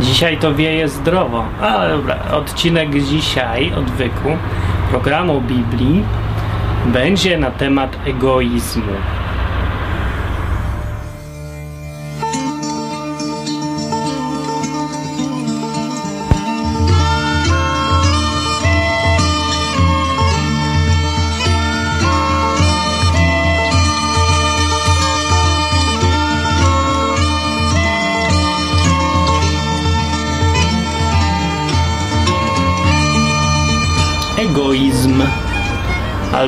Dzisiaj to wieje zdrowo. Ale dobra, odcinek dzisiaj, odwyku, programu Biblii będzie na temat egoizmu.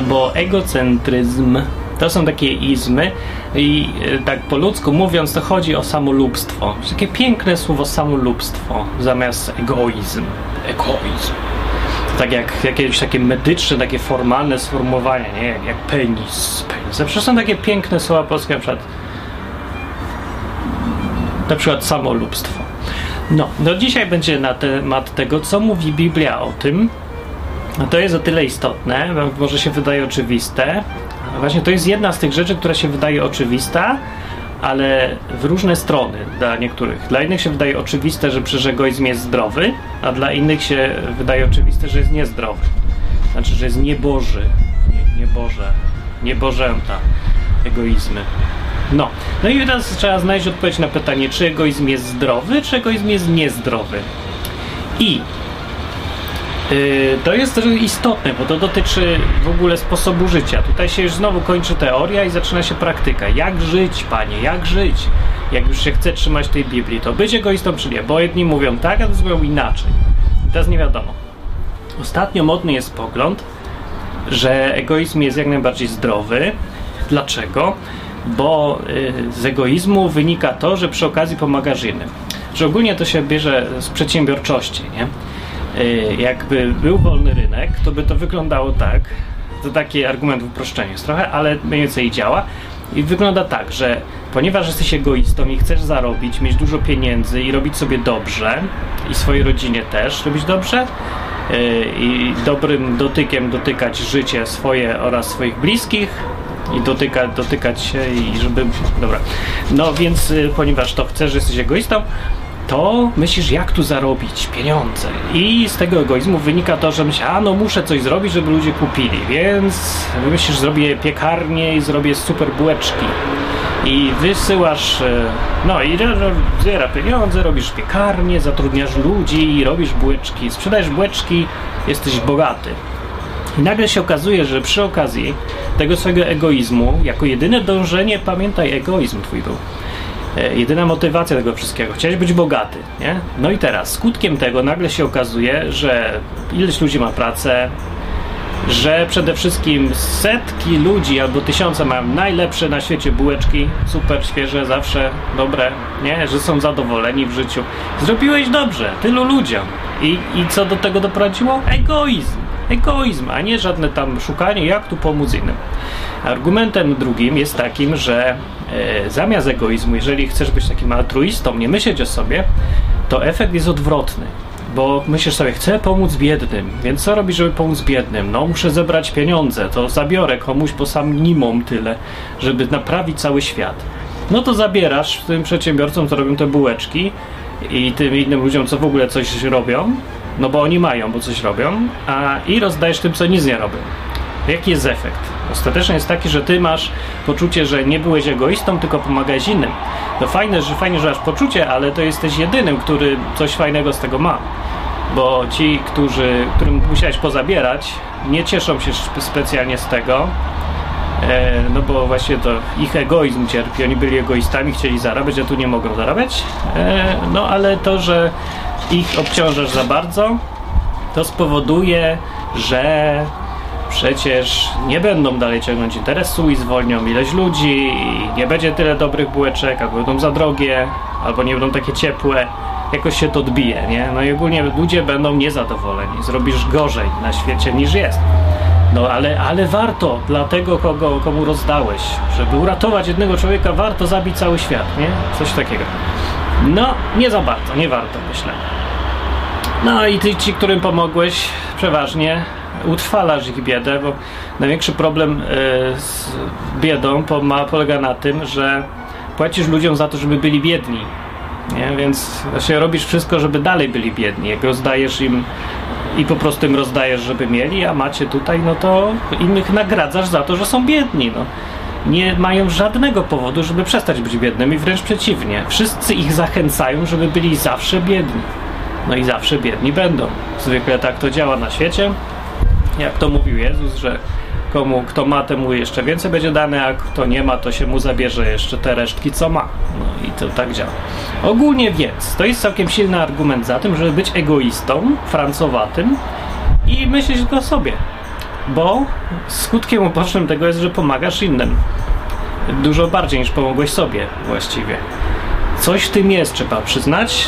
Albo egocentryzm. To są takie izmy i e, tak po ludzku mówiąc to chodzi o samolubstwo. Takie piękne słowo samolubstwo zamiast egoizm. Egoizm. To tak jak jakieś takie medyczne, takie formalne sformułowania, nie? Jak, jak penis. penis. Zawsze są takie piękne słowa polskie, na przykład na przykład samolubstwo. No, no dzisiaj będzie na temat tego, co mówi Biblia o tym, no to jest o tyle istotne, może się wydaje oczywiste. Właśnie to jest jedna z tych rzeczy, która się wydaje oczywista, ale w różne strony dla niektórych. Dla innych się wydaje oczywiste, że przecież egoizm jest zdrowy, a dla innych się wydaje oczywiste, że jest niezdrowy. Znaczy, że jest nieboży, nie, nieboże, niebożęta egoizmy. No. no i teraz trzeba znaleźć odpowiedź na pytanie, czy egoizm jest zdrowy, czy egoizm jest niezdrowy. I to jest istotne, bo to dotyczy w ogóle sposobu życia. Tutaj się już znowu kończy teoria i zaczyna się praktyka. Jak żyć, panie, jak żyć? Jak już się chce trzymać tej Biblii, to być egoistą czy nie? Bo jedni mówią tak, a drudzy mówią inaczej. I teraz nie wiadomo. Ostatnio modny jest pogląd, że egoizm jest jak najbardziej zdrowy. Dlaczego? Bo y, z egoizmu wynika to, że przy okazji pomagasz innym. Że ogólnie to się bierze z przedsiębiorczości, nie? Y, jakby był wolny rynek, to by to wyglądało tak, to taki argument w uproszczeniu jest trochę, ale mniej więcej działa. I wygląda tak, że ponieważ jesteś egoistą i chcesz zarobić, mieć dużo pieniędzy i robić sobie dobrze, i swojej rodzinie też robić dobrze, y, i dobrym dotykiem dotykać życie swoje oraz swoich bliskich, i dotyka, dotykać się i żeby... Dobra. No więc y, ponieważ to chcesz, jesteś egoistą, to myślisz, jak tu zarobić pieniądze. I z tego egoizmu wynika to, że myślisz, a no muszę coś zrobić, żeby ludzie kupili, więc myślisz, zrobię piekarnię i zrobię super bułeczki. I wysyłasz, e, no i zbiera pieniądze, robisz piekarnię, zatrudniasz ludzi, robisz bułeczki, sprzedajesz bułeczki, jesteś bogaty. I nagle się okazuje, że przy okazji tego swojego egoizmu, jako jedyne dążenie, pamiętaj, egoizm twój był jedyna motywacja tego wszystkiego. Chciałeś być bogaty, nie? No i teraz, skutkiem tego nagle się okazuje, że ileś ludzi ma pracę, że przede wszystkim setki ludzi albo tysiące mają najlepsze na świecie bułeczki, super świeże, zawsze dobre, nie? Że są zadowoleni w życiu. Zrobiłeś dobrze, tylu ludziom. I, i co do tego doprowadziło? Egoizm. Egoizm, a nie żadne tam szukanie, jak tu pomóc innym. Argumentem drugim jest takim, że e, zamiast egoizmu, jeżeli chcesz być takim altruistą, nie myśleć o sobie, to efekt jest odwrotny. Bo myślisz sobie, chcę pomóc biednym, więc co robisz, żeby pomóc biednym? No, muszę zebrać pieniądze, to zabiorę komuś, bo sam nie tyle, żeby naprawić cały świat. No to zabierasz tym przedsiębiorcom, co robią te bułeczki i tym innym ludziom, co w ogóle coś robią, no bo oni mają, bo coś robią, a i rozdajesz tym, co nic nie robią. Jaki jest efekt? Ostatecznie jest taki, że ty masz poczucie, że nie byłeś egoistą, tylko pomagałeś innym. To fajne, że fajnie, że masz poczucie, ale to jesteś jedynym, który coś fajnego z tego ma. Bo ci, którzy, którym musiałeś pozabierać, nie cieszą się specjalnie z tego, e, no bo właśnie to ich egoizm cierpi. Oni byli egoistami, chcieli zarabiać, a tu nie mogą zarabiać. E, no ale to, że ich obciążasz za bardzo, to spowoduje, że przecież nie będą dalej ciągnąć interesu i zwolnią ileś ludzi i nie będzie tyle dobrych bułeczek, albo będą za drogie, albo nie będą takie ciepłe. Jakoś się to odbije, nie? No i ogólnie ludzie będą niezadowoleni. Zrobisz gorzej na świecie niż jest. No ale, ale warto dla tego, kogo, komu rozdałeś. Żeby uratować jednego człowieka, warto zabić cały świat, nie? Coś takiego. No, nie za bardzo, nie warto, myślę. No i ty, ci, którym pomogłeś, przeważnie utrwalasz ich biedę, bo największy problem e, z biedą polega na tym, że płacisz ludziom za to, żeby byli biedni. Nie? Więc właśnie robisz wszystko, żeby dalej byli biedni. Jak rozdajesz im i po prostu im rozdajesz, żeby mieli, a macie tutaj, no to innych nagradzasz za to, że są biedni. No. Nie mają żadnego powodu, żeby przestać być biednymi, wręcz przeciwnie. Wszyscy ich zachęcają, żeby byli zawsze biedni. No i zawsze biedni będą. Zwykle tak to działa na świecie. Jak to mówił Jezus, że komu kto ma, temu jeszcze więcej będzie dane, a kto nie ma, to się mu zabierze jeszcze te resztki, co ma. No i to tak działa. Ogólnie więc, to jest całkiem silny argument za tym, żeby być egoistą, francowatym i myśleć tylko o sobie. Bo skutkiem ubocznym tego jest, że pomagasz innym. Dużo bardziej niż pomogłeś sobie właściwie. Coś w tym jest, trzeba przyznać.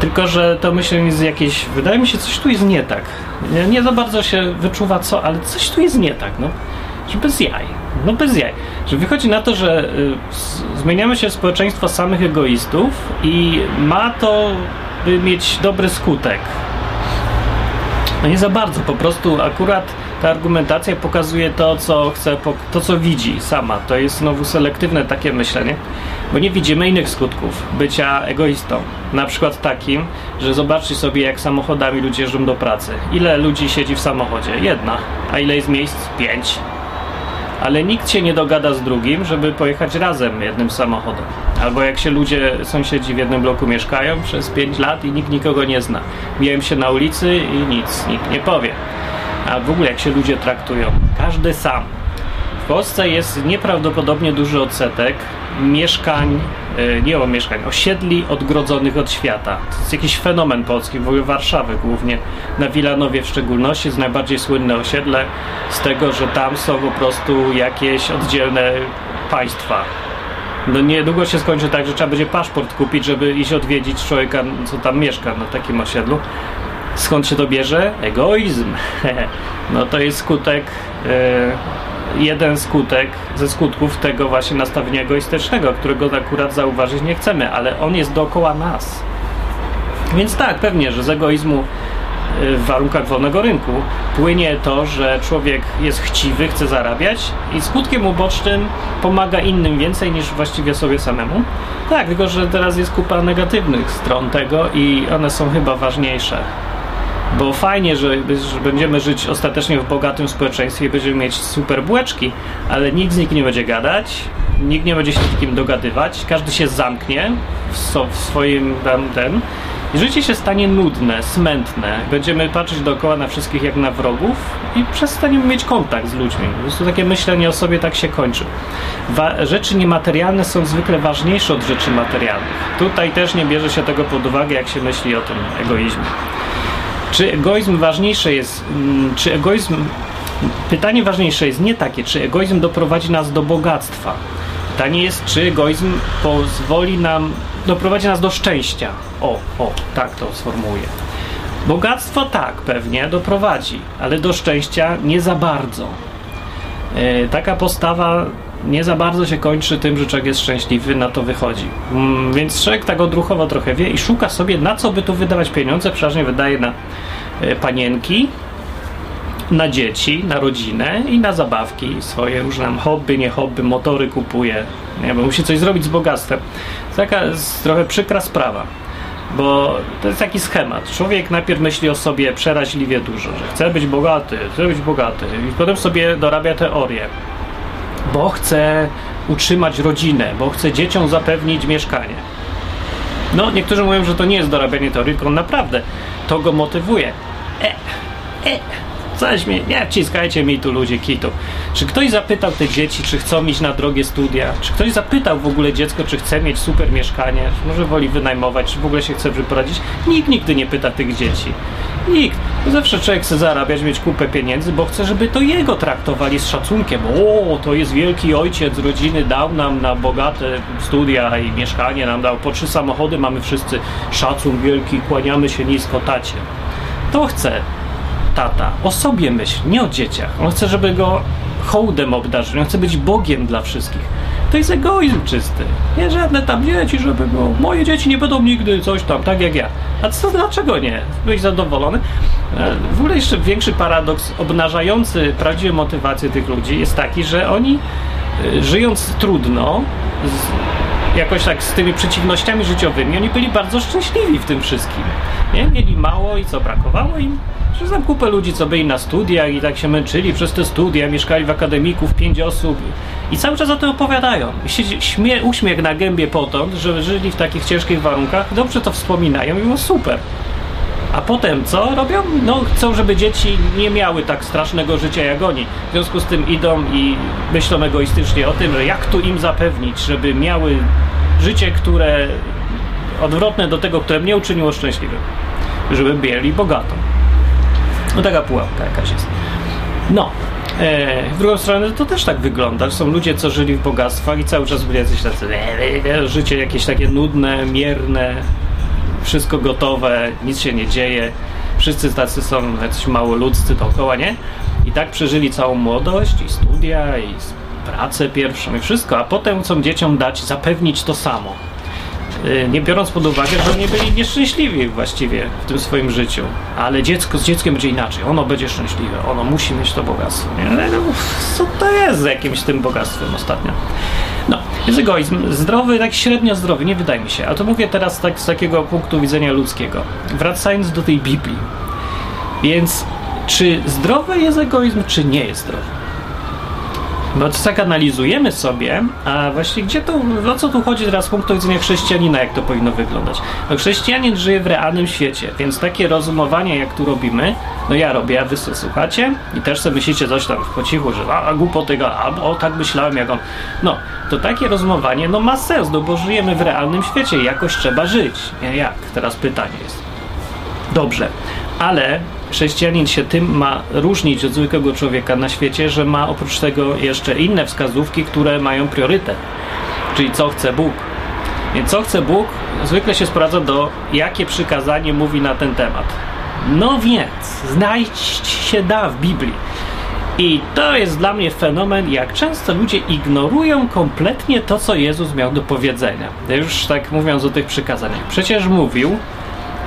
Tylko, że to myślenie jest jakieś. Wydaje mi się, coś tu jest nie tak. Nie, nie za bardzo się wyczuwa co, ale coś tu jest nie tak, no. Że bez jaj. No bez jaj. Że wychodzi na to, że y, zmieniamy się w społeczeństwo samych egoistów i ma to by mieć dobry skutek. No nie za bardzo, po prostu akurat ta argumentacja pokazuje to, co chce, to, co widzi sama. To jest znowu selektywne takie myślenie, bo nie widzimy innych skutków bycia egoistą. Na przykład takim, że zobaczcie sobie, jak samochodami ludzie jeżdżą do pracy. Ile ludzi siedzi w samochodzie? Jedna. A ile jest miejsc? Pięć. Ale nikt się nie dogada z drugim, żeby pojechać razem jednym samochodem. Albo jak się ludzie, sąsiedzi w jednym bloku mieszkają przez 5 lat i nikt nikogo nie zna. Miałem się na ulicy i nic, nikt nie powie a w ogóle jak się ludzie traktują. Każdy sam. W Polsce jest nieprawdopodobnie duży odsetek mieszkań, e, nie o mieszkań, osiedli odgrodzonych od świata. To jest jakiś fenomen polski, w ogóle Warszawy głównie, na Wilanowie w szczególności, jest najbardziej słynne osiedle z tego, że tam są po prostu jakieś oddzielne państwa. No niedługo się skończy tak, że trzeba będzie paszport kupić, żeby iść odwiedzić człowieka, co tam mieszka na takim osiedlu. Skąd się to bierze? Egoizm. no to jest skutek, e, jeden skutek ze skutków tego właśnie nastawienia egoistycznego, którego akurat zauważyć nie chcemy, ale on jest dookoła nas. Więc tak, pewnie, że z egoizmu e, w warunkach wolnego rynku płynie to, że człowiek jest chciwy, chce zarabiać i skutkiem ubocznym pomaga innym więcej niż właściwie sobie samemu. Tak, tylko że teraz jest kupa negatywnych stron tego i one są chyba ważniejsze. Bo fajnie, że, że, będziemy żyć ostatecznie w bogatym społeczeństwie i będziemy mieć super bułeczki, ale nikt z nikim nie będzie gadać, nikt nie będzie się z nikim dogadywać, każdy się zamknie w, so, w swoim ten. I życie się stanie nudne, smętne. Będziemy patrzeć dookoła na wszystkich jak na wrogów i przestaniemy mieć kontakt z ludźmi. Po prostu takie myślenie o sobie tak się kończy. Wa rzeczy niematerialne są zwykle ważniejsze od rzeczy materialnych. Tutaj też nie bierze się tego pod uwagę, jak się myśli o tym egoizmie. Czy egoizm ważniejszy jest, mm, czy egoizm, pytanie ważniejsze jest nie takie, czy egoizm doprowadzi nas do bogactwa. Pytanie jest, czy egoizm pozwoli nam, doprowadzi nas do szczęścia. O, o, tak to sformułuję. Bogactwo tak, pewnie doprowadzi, ale do szczęścia nie za bardzo. Yy, taka postawa nie za bardzo się kończy tym, że człowiek jest szczęśliwy, na to wychodzi. Mm, więc człowiek tak odruchowo trochę wie i szuka sobie, na co by tu wydawać pieniądze. Przeważnie wydaje na e, panienki, na dzieci, na rodzinę i na zabawki swoje, różne hobby, nie hobby, motory kupuje, nie, bo musi coś zrobić z bogactwem. To taka trochę przykra sprawa, bo to jest taki schemat. Człowiek najpierw myśli o sobie przeraźliwie dużo, że chce być bogaty, chce być bogaty i potem sobie dorabia teorię bo chce utrzymać rodzinę, bo chce dzieciom zapewnić mieszkanie. No, niektórzy mówią, że to nie jest dorabianie teorii, tylko naprawdę to go motywuje. E, e, coś mi, nie wciskajcie mi tu ludzie kitu. Czy ktoś zapytał te dzieci, czy chcą iść na drogie studia? Czy ktoś zapytał w ogóle dziecko, czy chce mieć super mieszkanie? Czy może woli wynajmować? Czy w ogóle się chce wyprowadzić? Nikt nigdy nie pyta tych dzieci. Nikt. Zawsze człowiek chce zarabiać, mieć kupę pieniędzy, bo chce, żeby to jego traktowali z szacunkiem. O, to jest wielki ojciec rodziny, dał nam na bogate studia i mieszkanie, nam dał po trzy samochody, mamy wszyscy szacun wielki, kłaniamy się nisko tacie. To chce tata o sobie myśli, nie o dzieciach. On chce, żeby go hołdem obdarzył, on chce być Bogiem dla wszystkich. To jest egoizm czysty. Nie żadne tam dzieci, żeby było. Moje dzieci nie będą nigdy coś tam, tak jak ja. A co, dlaczego nie? Byś zadowolony? E, w ogóle jeszcze większy paradoks obnażający prawdziwe motywacje tych ludzi jest taki, że oni e, żyjąc trudno, jakoś tak z tymi przeciwnościami życiowymi, oni byli bardzo szczęśliwi w tym wszystkim. Nie? Mieli mało i co, brakowało im? Że znam kupę ludzi, co byli na studiach i tak się męczyli przez te studia, mieszkali w akademików, pięć osób i cały czas o tym opowiadają. Śmie uśmiech na gębie potąd, że żyli w takich ciężkich warunkach, dobrze to wspominają i było super. A potem co robią? No chcą, żeby dzieci nie miały tak strasznego życia jak oni. W związku z tym idą i myślą egoistycznie o tym, że jak tu im zapewnić, żeby miały życie, które odwrotne do tego, które mnie uczyniło szczęśliwym. Żeby mieli bogato. No taka pułapka jakaś jest. No, E, w drugą stronę to też tak wygląda. Są ludzie, co żyli w bogactwach i cały czas byli jacyś tacy życie jakieś takie nudne, mierne, wszystko gotowe, nic się nie dzieje, wszyscy tacy są jacyś małoludzcy dookoła, nie? I tak przeżyli całą młodość i studia i pracę pierwszą i wszystko, a potem chcą dzieciom dać, zapewnić to samo. Y, nie biorąc pod uwagę, że oni byli nieszczęśliwi właściwie w tym swoim życiu. Ale dziecko z dzieckiem będzie inaczej. Ono będzie szczęśliwe. Ono musi mieć to bogactwo. Nie? No, co to jest z jakimś tym bogactwem ostatnio? No, jest egoizm. Zdrowy, tak średnio zdrowy, nie wydaje mi się. Ale to mówię teraz tak z takiego punktu widzenia ludzkiego. Wracając do tej Biblii. Więc czy zdrowy jest egoizm, czy nie jest zdrowy? Bo tak analizujemy sobie, a właśnie gdzie to, o co tu chodzi teraz z punktu widzenia chrześcijanina, jak to powinno wyglądać? No chrześcijanin żyje w realnym świecie, więc takie rozumowanie, jak tu robimy, no ja robię, a wy sobie słuchacie i też sobie myślicie coś tam po cichu, że a, a głupoty, a o tak myślałem jak on. No, to takie rozumowanie, no ma sens, no bo żyjemy w realnym świecie, jakoś trzeba żyć. Jak? Teraz pytanie jest. Dobrze, ale chrześcijanin się tym ma różnić od zwykłego człowieka na świecie, że ma oprócz tego jeszcze inne wskazówki, które mają priorytet. Czyli co chce Bóg. Więc co chce Bóg zwykle się sprowadza do jakie przykazanie mówi na ten temat. No więc, znajść się da w Biblii. I to jest dla mnie fenomen, jak często ludzie ignorują kompletnie to, co Jezus miał do powiedzenia. Już tak mówiąc o tych przykazaniach. Przecież mówił,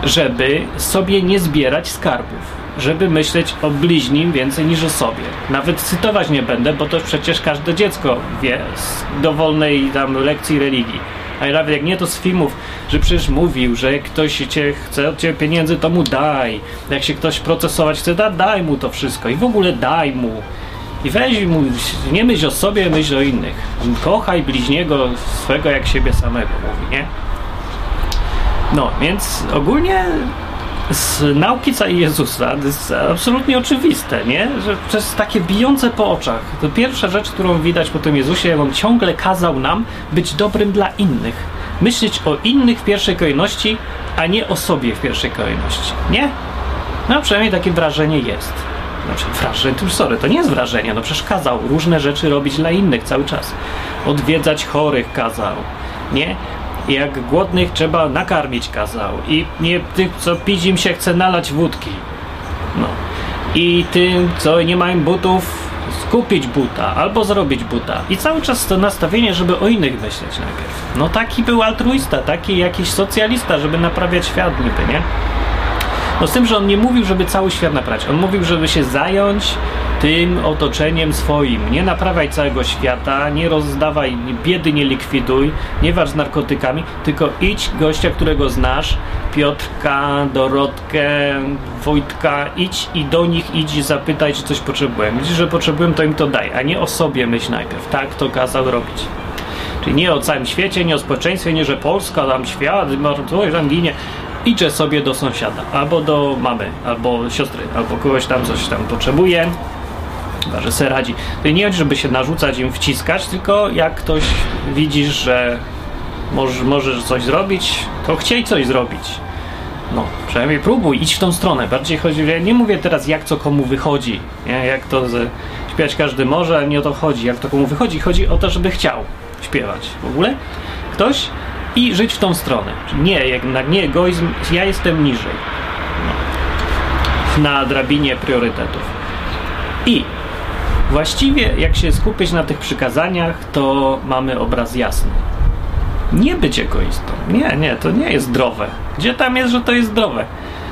żeby sobie nie zbierać skarbów, żeby myśleć o bliźnim więcej niż o sobie. Nawet cytować nie będę, bo to przecież każde dziecko wie z dowolnej tam lekcji religii. A nawet jak nie to z filmów, że przecież mówił, że jak ktoś cię chce od ciebie pieniędzy, to mu daj. Jak się ktoś procesować chce, da, daj mu to wszystko i w ogóle daj mu. I weź mu, nie myśl o sobie, myśl o innych. Kochaj bliźniego swego jak siebie samego, mówi, nie? No, więc ogólnie z nauki Jezusa to jest absolutnie oczywiste, nie? Że przez takie bijące po oczach. To pierwsza rzecz, którą widać po tym Jezusie, on ciągle kazał nam być dobrym dla innych. Myśleć o innych w pierwszej kolejności, a nie o sobie w pierwszej kolejności. Nie? No przynajmniej takie wrażenie jest. Znaczy wrażenie, to sorry, to nie jest wrażenie, no przecież kazał różne rzeczy robić dla innych cały czas. Odwiedzać chorych kazał, nie? Jak głodnych trzeba nakarmić kazał i nie tych, co pić im się chce nalać wódki. No. I tym, co nie mają butów, skupić buta albo zrobić buta. I cały czas to nastawienie, żeby o innych myśleć najpierw. No taki był altruista, taki jakiś socjalista, żeby naprawiać świat niby, nie? No z tym, że on nie mówił, żeby cały świat naprawiać. On mówił, żeby się zająć tym otoczeniem swoim. Nie naprawiaj całego świata, nie rozdawaj biedy, nie likwiduj, nie walcz z narkotykami, tylko idź gościa, którego znasz, Piotrka, Dorotkę, Wojtka, idź i do nich idź zapytaj, czy coś potrzebują. Widzisz, że potrzebują, to im to daj, a nie o sobie myśl najpierw. Tak to kazał robić. Czyli nie o całym świecie, nie o społeczeństwie, nie, że Polska, tam świat, coś tam ginie idzie sobie do sąsiada, albo do mamy, albo siostry, albo kogoś tam coś tam potrzebuje, chyba, że se radzi. To nie chodzi, żeby się narzucać im wciskać, tylko jak ktoś widzisz, że możesz, możesz coś zrobić, to chciej coś zrobić. No, przynajmniej próbuj, idź w tą stronę. Bardziej chodzi, ja nie mówię teraz jak co komu wychodzi, nie? jak to śpiewać każdy może, nie o to chodzi, jak to komu wychodzi. Chodzi o to, żeby chciał śpiewać w ogóle. Ktoś i żyć w tą stronę. Nie, jednak nie egoizm, ja jestem niżej. No. Na drabinie priorytetów. I właściwie, jak się skupić na tych przykazaniach, to mamy obraz jasny. Nie być egoistą. Nie, nie, to nie jest zdrowe. Gdzie tam jest, że to jest zdrowe?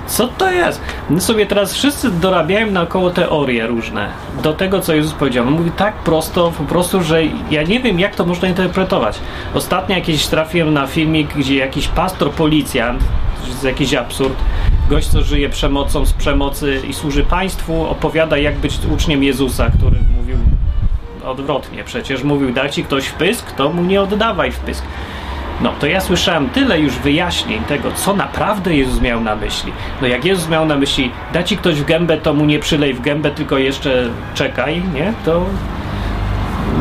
Co to jest? My sobie teraz wszyscy dorabiają naokoło teorie różne do tego, co Jezus powiedział. On mówi tak prosto, po prostu, że ja nie wiem, jak to można interpretować. Ostatnio jakieś trafiłem na filmik, gdzie jakiś pastor, policjant, jest jakiś absurd, gość, co żyje przemocą z przemocy i służy państwu, opowiada, jak być uczniem Jezusa, który mówił odwrotnie. Przecież mówił, da ci ktoś wpysk, to mu nie oddawaj wpysk. No, to ja słyszałem tyle już wyjaśnień tego, co naprawdę Jezus miał na myśli. No jak Jezus miał na myśli, da ci ktoś w gębę, to mu nie przylej w gębę, tylko jeszcze czekaj, nie? To...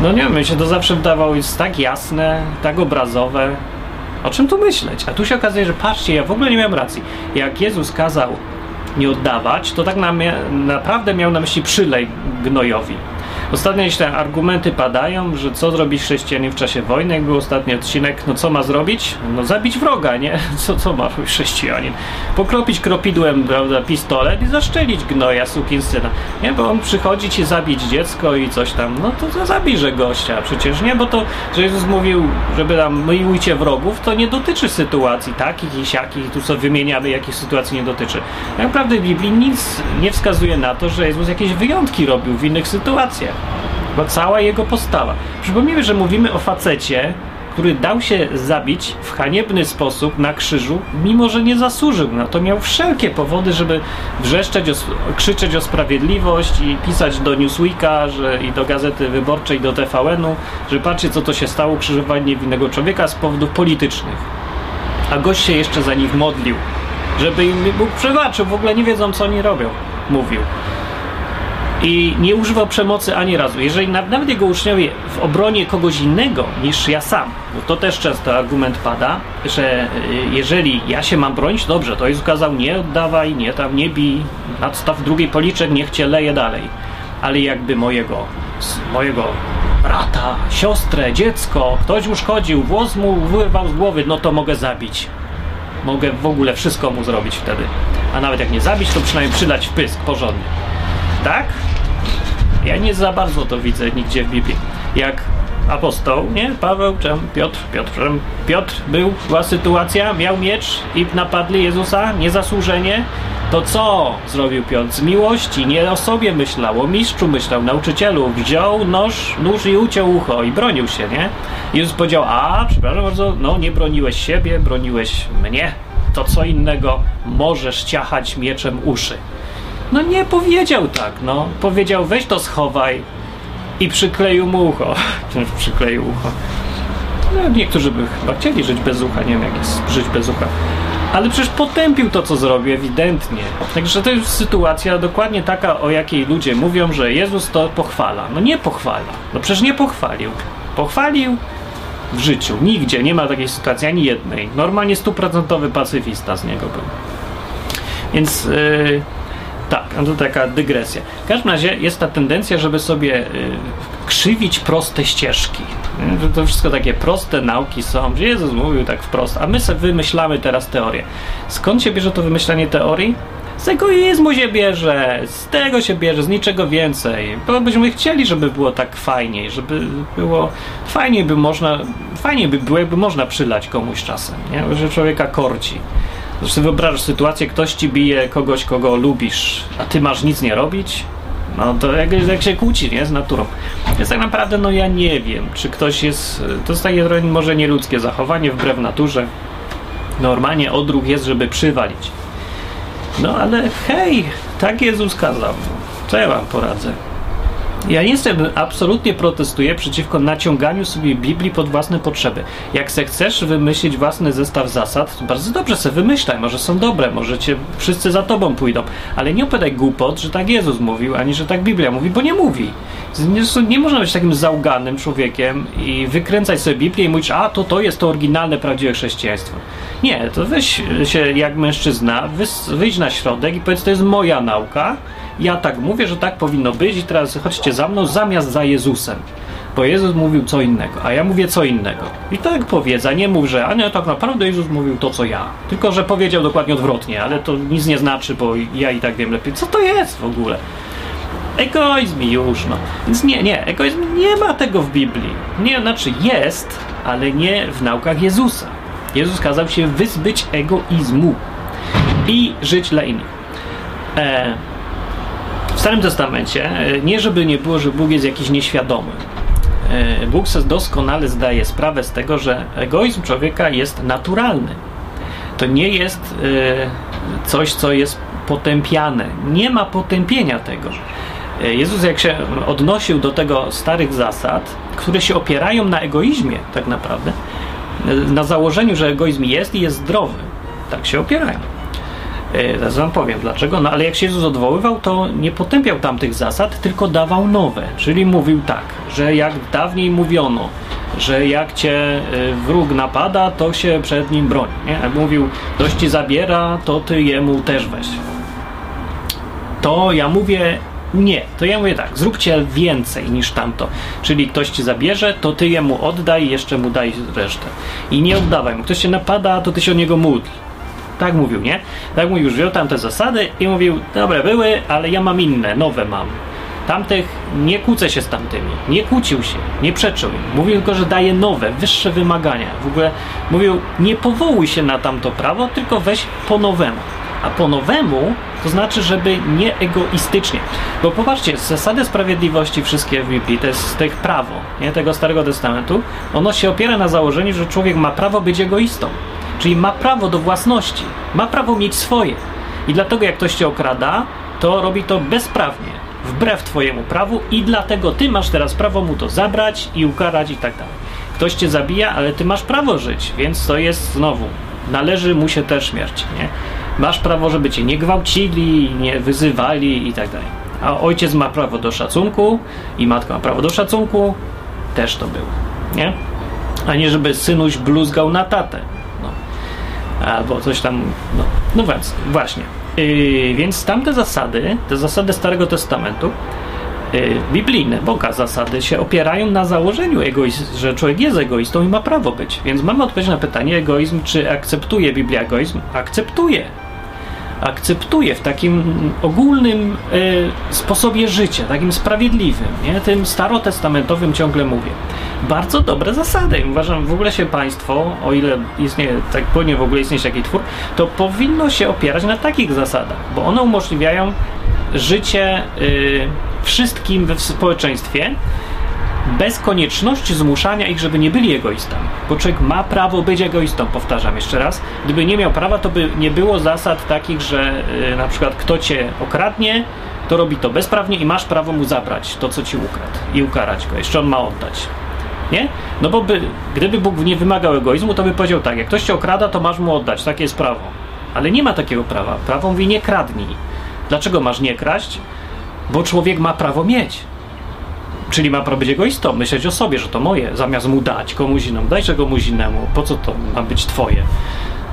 No nie wiem, mi się to zawsze wydawało jest tak jasne, tak obrazowe. O czym tu myśleć? A tu się okazuje, że patrzcie, ja w ogóle nie miałem racji. Jak Jezus kazał nie oddawać, to tak na, naprawdę miał na myśli przylej gnojowi. Ostatnio te argumenty padają, że co zrobić chrześcijanin w czasie wojny, jak był ostatni odcinek, no co ma zrobić? No zabić wroga, nie? Co, co ma robić chrześcijanin? Pokropić kropidłem, prawda, pistolet i zaszczelić gnoja sukinsyna, nie? Bo on przychodzi ci zabić dziecko i coś tam, no to, to gościa przecież, nie? Bo to, że Jezus mówił, żeby tam miłujcie wrogów, to nie dotyczy sytuacji takich i siakich, tu co wymieniamy, jakich sytuacji nie dotyczy. Tak naprawdę w Biblii nic nie wskazuje na to, że Jezus jakieś wyjątki robił w innych sytuacjach bo cała jego postawa. Przypomnijmy, że mówimy o facecie, który dał się zabić w haniebny sposób na krzyżu, mimo że nie zasłużył na to. Miał wszelkie powody, żeby wrzeszczeć, o, krzyczeć o sprawiedliwość i pisać do Newsweeka że, i do Gazety Wyborczej, do TVN-u, że patrzcie, co to się stało, krzyżowanie niewinnego człowieka z powodów politycznych. A gość się jeszcze za nich modlił, żeby im Bóg przebaczył, w ogóle nie wiedzą, co oni robią, mówił i nie używał przemocy ani razu. Jeżeli nawet jego uczniowie w obronie kogoś innego niż ja sam, bo to też często argument pada, że y, jeżeli ja się mam bronić, dobrze, to jest ukazał nie oddawaj, nie tam, nie bij, nadstaw drugi policzek, niech cię leje dalej. Ale jakby mojego, mojego brata, siostrę, dziecko, ktoś uszkodził, włos mu wyrwał z głowy, no to mogę zabić. Mogę w ogóle wszystko mu zrobić wtedy. A nawet jak nie zabić, to przynajmniej przydać w pysk porządnie. Tak? Ja nie za bardzo to widzę nigdzie w Biblii. Jak apostoł, nie? Paweł, czy Piotr, Piotr, Piotr był, była sytuacja, miał miecz i napadli Jezusa niezasłużenie, to co zrobił Piotr? Z miłości, nie o sobie myślał, o mistrzu myślał, nauczycielu, wziął nóż, nóż i uciął ucho i bronił się, nie? Jezus powiedział, a, przepraszam bardzo, no nie broniłeś siebie, broniłeś mnie, to co innego, możesz ciachać mieczem uszy. No nie powiedział tak, no. Powiedział weź to schowaj i przykleił mu ucho. przykleił ucho. No, niektórzy by chyba chcieli żyć bez ucha, nie wiem jak jest żyć bez ucha. Ale przecież potępił to, co zrobił, ewidentnie. Także to jest sytuacja dokładnie taka, o jakiej ludzie mówią, że Jezus to pochwala. No nie pochwala. No przecież nie pochwalił. Pochwalił w życiu. Nigdzie nie ma takiej sytuacji, ani jednej. Normalnie stuprocentowy pacyfista z niego był. Więc... Yy, tak, no to taka dygresja. W każdym razie jest ta tendencja, żeby sobie y, krzywić proste ścieżki. To, to wszystko takie proste nauki są. Jezus mówił tak wprost, a my sobie wymyślamy teraz teorię. Skąd się bierze to wymyślanie teorii? Z egoizmu się bierze, z tego się bierze, z niczego więcej. Bo byśmy chcieli, żeby było tak fajniej, żeby było fajniej by można, fajniej by było, jakby można przylać komuś czasem, nie? że człowieka korci. Zresztą wyobrażasz sytuację, ktoś ci bije kogoś, kogo lubisz, a ty masz nic nie robić? No to jak, jak się kłóci, nie? Z naturą. Więc tak naprawdę, no ja nie wiem, czy ktoś jest... To jest takie może nieludzkie zachowanie wbrew naturze. Normalnie odruch jest, żeby przywalić. No ale hej, tak Jezus kazał. Co ja wam poradzę? Ja jestem, absolutnie protestuję przeciwko naciąganiu sobie Biblii pod własne potrzeby. Jak se chcesz wymyślić własny zestaw zasad, to bardzo dobrze se wymyślaj, może są dobre, może cię wszyscy za tobą pójdą, ale nie opowiadaj głupot, że tak Jezus mówił, ani że tak Biblia mówi, bo nie mówi. Nie, można być takim zauganym człowiekiem i wykręcać sobie Biblię i mówić, a to to jest to oryginalne, prawdziwe chrześcijaństwo. Nie, to weź się jak mężczyzna, wyjdź na środek i powiedz, to jest moja nauka, ja tak mówię, że tak powinno być i teraz chodźcie za mną zamiast za Jezusem. Bo Jezus mówił co innego, a ja mówię co innego. I tak powiedz, a nie mów, że a nie, tak naprawdę Jezus mówił to, co ja. Tylko, że powiedział dokładnie odwrotnie, ale to nic nie znaczy, bo ja i tak wiem lepiej. Co to jest w ogóle? Egoizm już, no. Więc nie, nie, egoizm nie ma tego w Biblii. Nie, znaczy jest, ale nie w naukach Jezusa. Jezus kazał się wyzbyć egoizmu. i żyć dla innych. E, w Starym Testamencie, e, nie żeby nie było, że Bóg jest jakiś nieświadomy. E, Bóg sobie doskonale zdaje sprawę z tego, że egoizm człowieka jest naturalny. To nie jest e, coś, co jest potępiane. Nie ma potępienia tego. Jezus, jak się odnosił do tego starych zasad, które się opierają na egoizmie, tak naprawdę, na założeniu, że egoizm jest i jest zdrowy, tak się opierają. Zaraz wam powiem dlaczego, no ale jak się Jezus odwoływał, to nie potępiał tamtych zasad, tylko dawał nowe. Czyli mówił tak, że jak dawniej mówiono, że jak cię wróg napada, to się przed nim broni. Nie? Mówił, ktoś ci zabiera, to ty jemu też weź. To ja mówię, nie, to ja mówię tak, zróbcie więcej niż tamto. Czyli ktoś ci zabierze, to ty jemu oddaj, jeszcze mu daj resztę. I nie oddawaj mu. Ktoś cię napada, to ty się o niego módl. Tak mówił, nie? Tak mówił, wziął tamte zasady i mówił, dobre były, ale ja mam inne, nowe mam. Tamtych nie kłócę się z tamtymi. Nie kłócił się, nie przeczył. Mówił tylko, że daje nowe, wyższe wymagania. W ogóle mówił, nie powołuj się na tamto prawo, tylko weź po nowemu. A po nowemu to znaczy, żeby nie egoistycznie. Bo popatrzcie, zasady sprawiedliwości wszystkie w Biblii, to jest tych prawo, nie? tego Starego Testamentu, ono się opiera na założeniu, że człowiek ma prawo być egoistą. Czyli ma prawo do własności, ma prawo mieć swoje. I dlatego jak ktoś cię okrada, to robi to bezprawnie, wbrew twojemu prawu i dlatego ty masz teraz prawo mu to zabrać i ukarać i tak dalej. Ktoś cię zabija, ale ty masz prawo żyć, więc to jest znowu, należy mu się też śmierć, nie? Masz prawo, żeby cię nie gwałcili, nie wyzywali i tak dalej. A ojciec ma prawo do szacunku i matka ma prawo do szacunku, też to było, nie? A nie żeby synuś bluzgał na tatę, albo coś tam. No, no właśnie. Yy, więc tamte zasady, te zasady Starego Testamentu, yy, biblijne, Boga zasady, się opierają na założeniu, egoizm, że człowiek jest egoistą i ma prawo być. Więc mamy odpowiedź na pytanie, egoizm, czy akceptuje Biblia egoizm? Akceptuje. Akceptuje w takim ogólnym y, sposobie życia, takim sprawiedliwym, nie? tym starotestamentowym ciągle mówię. Bardzo dobre zasady. Uważam, w ogóle się państwo, o ile istnieje, tak powinien w ogóle istnieć taki twór, to powinno się opierać na takich zasadach, bo one umożliwiają życie y, wszystkim we społeczeństwie, bez konieczności zmuszania ich, żeby nie byli egoistami. Bo człowiek ma prawo być egoistą, powtarzam jeszcze raz. Gdyby nie miał prawa, to by nie było zasad takich, że yy, na przykład kto cię okradnie, to robi to bezprawnie i masz prawo mu zabrać to, co ci ukradł i ukarać go. Jeszcze on ma oddać. Nie? No bo by, gdyby Bóg nie wymagał egoizmu, to by powiedział tak, jak ktoś cię okrada, to masz mu oddać. Takie jest prawo. Ale nie ma takiego prawa. Prawo mówi nie kradnij. Dlaczego masz nie kraść? Bo człowiek ma prawo mieć. Czyli ma prawo być egoistą, myśleć o sobie, że to moje, zamiast mu dać komuś innemu. Dajże komuś innemu, po co to ma być twoje?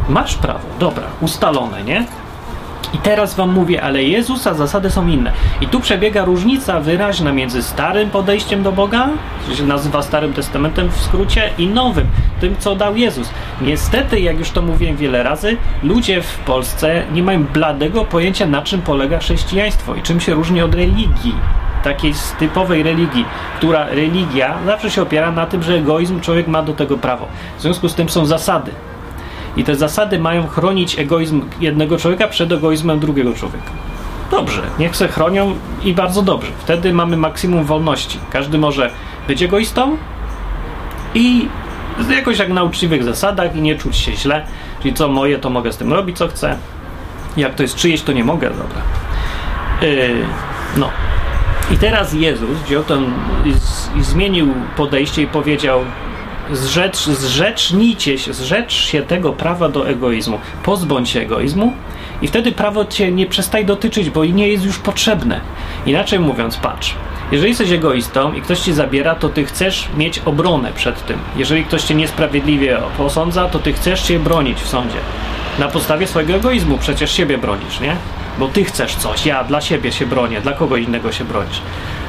Masz prawo, dobra, ustalone, nie? I teraz wam mówię, ale Jezusa zasady są inne. I tu przebiega różnica wyraźna między starym podejściem do Boga, co się nazywa Starym Testamentem w skrócie, i nowym, tym co dał Jezus. Niestety, jak już to mówiłem wiele razy, ludzie w Polsce nie mają bladego pojęcia, na czym polega chrześcijaństwo i czym się różni od religii takiej typowej religii, która religia zawsze się opiera na tym, że egoizm człowiek ma do tego prawo. W związku z tym są zasady. I te zasady mają chronić egoizm jednego człowieka przed egoizmem drugiego człowieka. Dobrze, niech se chronią i bardzo dobrze. Wtedy mamy maksimum wolności. Każdy może być egoistą i jakoś jak na uczciwych zasadach i nie czuć się źle. Czyli co moje, to mogę z tym robić, co chcę. Jak to jest czyjeś, to nie mogę, dobra. Yy, no, i teraz Jezus wziął ten i zmienił podejście i powiedział zrzecz, zrzecznijcie się, zrzecz się tego prawa do egoizmu, pozbądź się egoizmu i wtedy prawo cię nie przestaje dotyczyć, bo nie jest już potrzebne. Inaczej mówiąc, patrz, jeżeli jesteś egoistą i ktoś ci zabiera, to ty chcesz mieć obronę przed tym. Jeżeli ktoś cię niesprawiedliwie posądza, to ty chcesz się bronić w sądzie. Na podstawie swojego egoizmu przecież siebie bronisz, nie? Bo ty chcesz coś, ja dla siebie się bronię, dla kogo innego się bronisz.